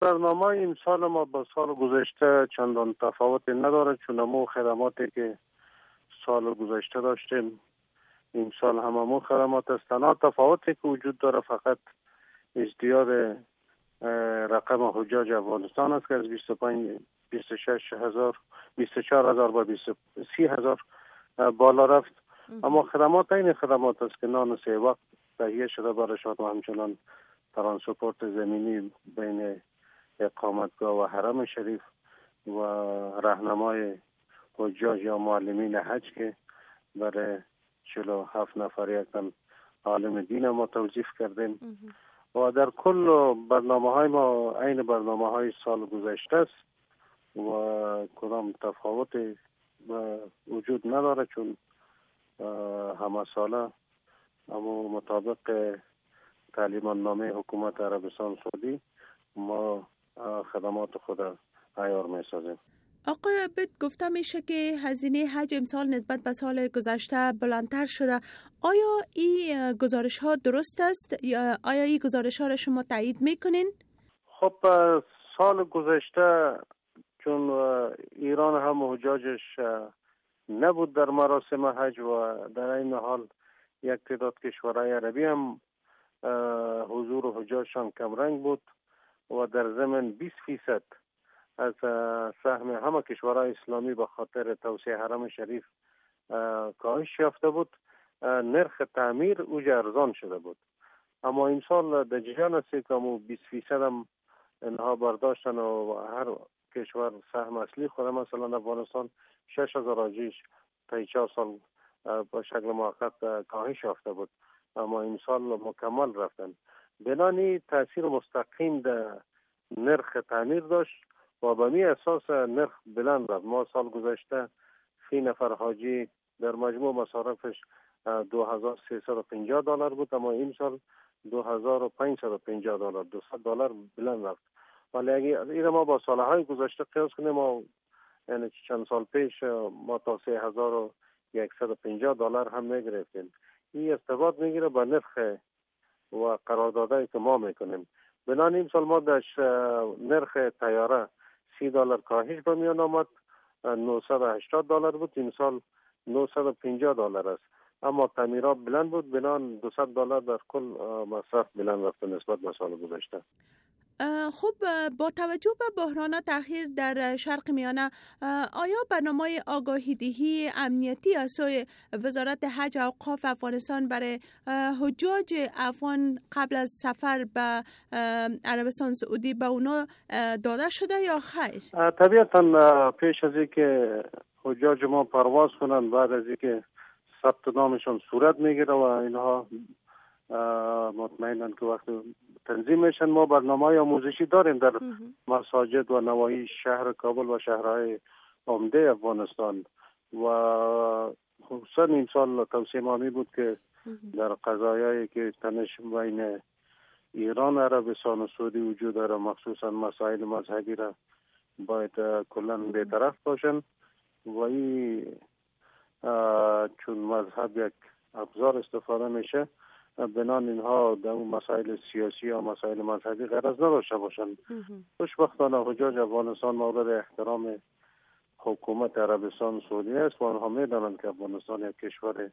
برنامه این سال ما با سال گذشته چندان تفاوتی نداره چون مو خدماتی که سال گذشته داشتیم این سال هم مو خدمات است تنها تفاوتی که وجود داره فقط ازدیاد رقم حجاج افغانستان است که از 25 26 هزار 24 هزار با 30 هزار بالا رفت. اما خدمات این خدمات است که نان سه وقت تهیه شده برشان و همچنان ترانسپورت زمینی بین اقامتگاه و حرم شریف و رهنمای حجاج یا معلمین حج که برای چلو هفت نفر یکم عالم دین ما توضیف کردیم. و در کل برنامه های ما عین برنامه های سال گذشته است و کدام تفاوت وجود نداره چون همه ساله اما مطابق تعلیمان نامه حکومت عربستان سعودی ما خدمات خود عیار می سازیم آقای عبد گفته میشه که هزینه حج امسال نسبت به سال گذشته بلندتر شده. آیا این گزارش ها درست است؟ یا آیا این گزارش ها را شما تایید می‌کنین؟ خب سال گذشته چون ایران هم حجاجش نبود در مراسم حج و در این حال یک تعداد کشورهای عربی هم حضور حجاجشان کمرنگ بود. و در زمن 20 فیصد از سهم همه کشورهای اسلامی به خاطر توسعه حرم شریف کاهش یافته بود. نرخ تعمیر اوجا ارزان شده بود. اما این سال در جریان است که 20 فیصد هم اینها برداشتن و هر کشور سهم اصلی خود مثلا افغانستان 6000 آجیش تا چهار سال با شکل موقت کاهش یافته بود. اما این سال مکمل رفتن. بنانی تاثیر مستقیم در نرخ تعمیر داشت و به می اساس نرخ بلند رفت. ما سال گذشته فی نفر حاجی در مجموع مصارفش 2350 دلار بود اما این سال 2550 دلار 200 دلار بلند رفت. ولی اگه این ما با سالهای گذشته قیاس کنیم ما یعنی چند سال پیش ما تا 3150 دلار هم می‌گرفتیم این ارتباط می‌گیره با نرخ و قراردادهایی که ما می‌کنیم. بنان این سال ما در نرخ تیاره سی دلار کاهش به میان آمد 980 دلار بود. این سال 950 دلار است. اما تعمیرات بلند بود بنان 200 دلار در کل مصرف بلند رفت نسبت به سال گذشته. خب با توجه به بحران تاخیر در شرق میانه آیا برنامه آگاهی دهی امنیتی از سوی وزارت حج اوقاف افغانستان برای حجاج افغان قبل از سفر به عربستان سعودی به اونا داده شده یا خیر؟ طبیعتا پیش از اینکه حجاج ما پرواز کنند بعد از اینکه ثبت نامشون صورت می‌گیره و اینها مطمئنن که وقتی تنظیم میشن ما برنامه آموزشی داریم در مساجد و نواحی شهر کابل و شهرهای عمده افغانستان. و خصوصا این سال توصیه مامی بود که در قضایایی که تنش بین ایران عربستان و سعودی وجود داره مخصوصا مسائل مذهبی را باید کلا بیطرف باشن. و این چون مذهب یک ابزار استفاده میشه بنان اینها در اون مسائل سیاسی یا مسائل مذهبی غرض نداشته باشند. خوشبختانه حجاج افغانستان مورد احترام حکومت عربستان سعودی است و آنها می‌دانند که افغانستان یک کشور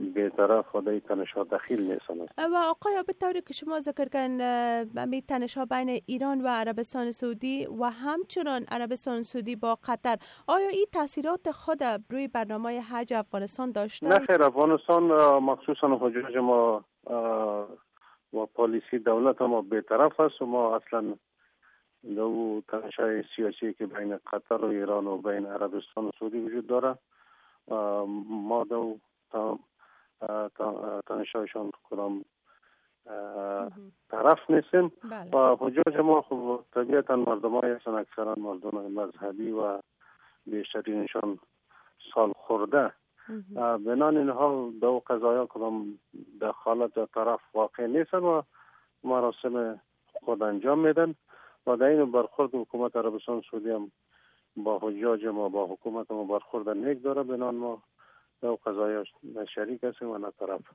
بیطرف و در تنش ها دخیل نیستند و آقای به طوری که شما ذکر کن می تنش ها بین ایران و عربستان سعودی و همچنان عربستان سعودی با قطر. آیا این تاثیرات خود روی برنامه حج افغانستان داشته؟ نه خیر افغانستان مخصوصا حجاج ما و پالیسی دولت ما بیطرف است و ما اصلا دو تنش های سیاسی که بین قطر و ایران و بین عربستان و سعودی وجود داره. ما دو تنشایشان کدام طرف نیستیم بله. و حجاج ما خب طبیعتا مردم های هستن اکثرا مردم مذهبی و بیشترینشان سال خورده. بنان اینها دو قضایا کدام دخالت طرف واقع نیستن و مراسم خود انجام میدن. و در این برخورد حکومت عربستان سعودی هم با حجاج ما با حکومت ما برخورد نیک داره. بنان ما او قضایش شریک هستیم و نه طرف.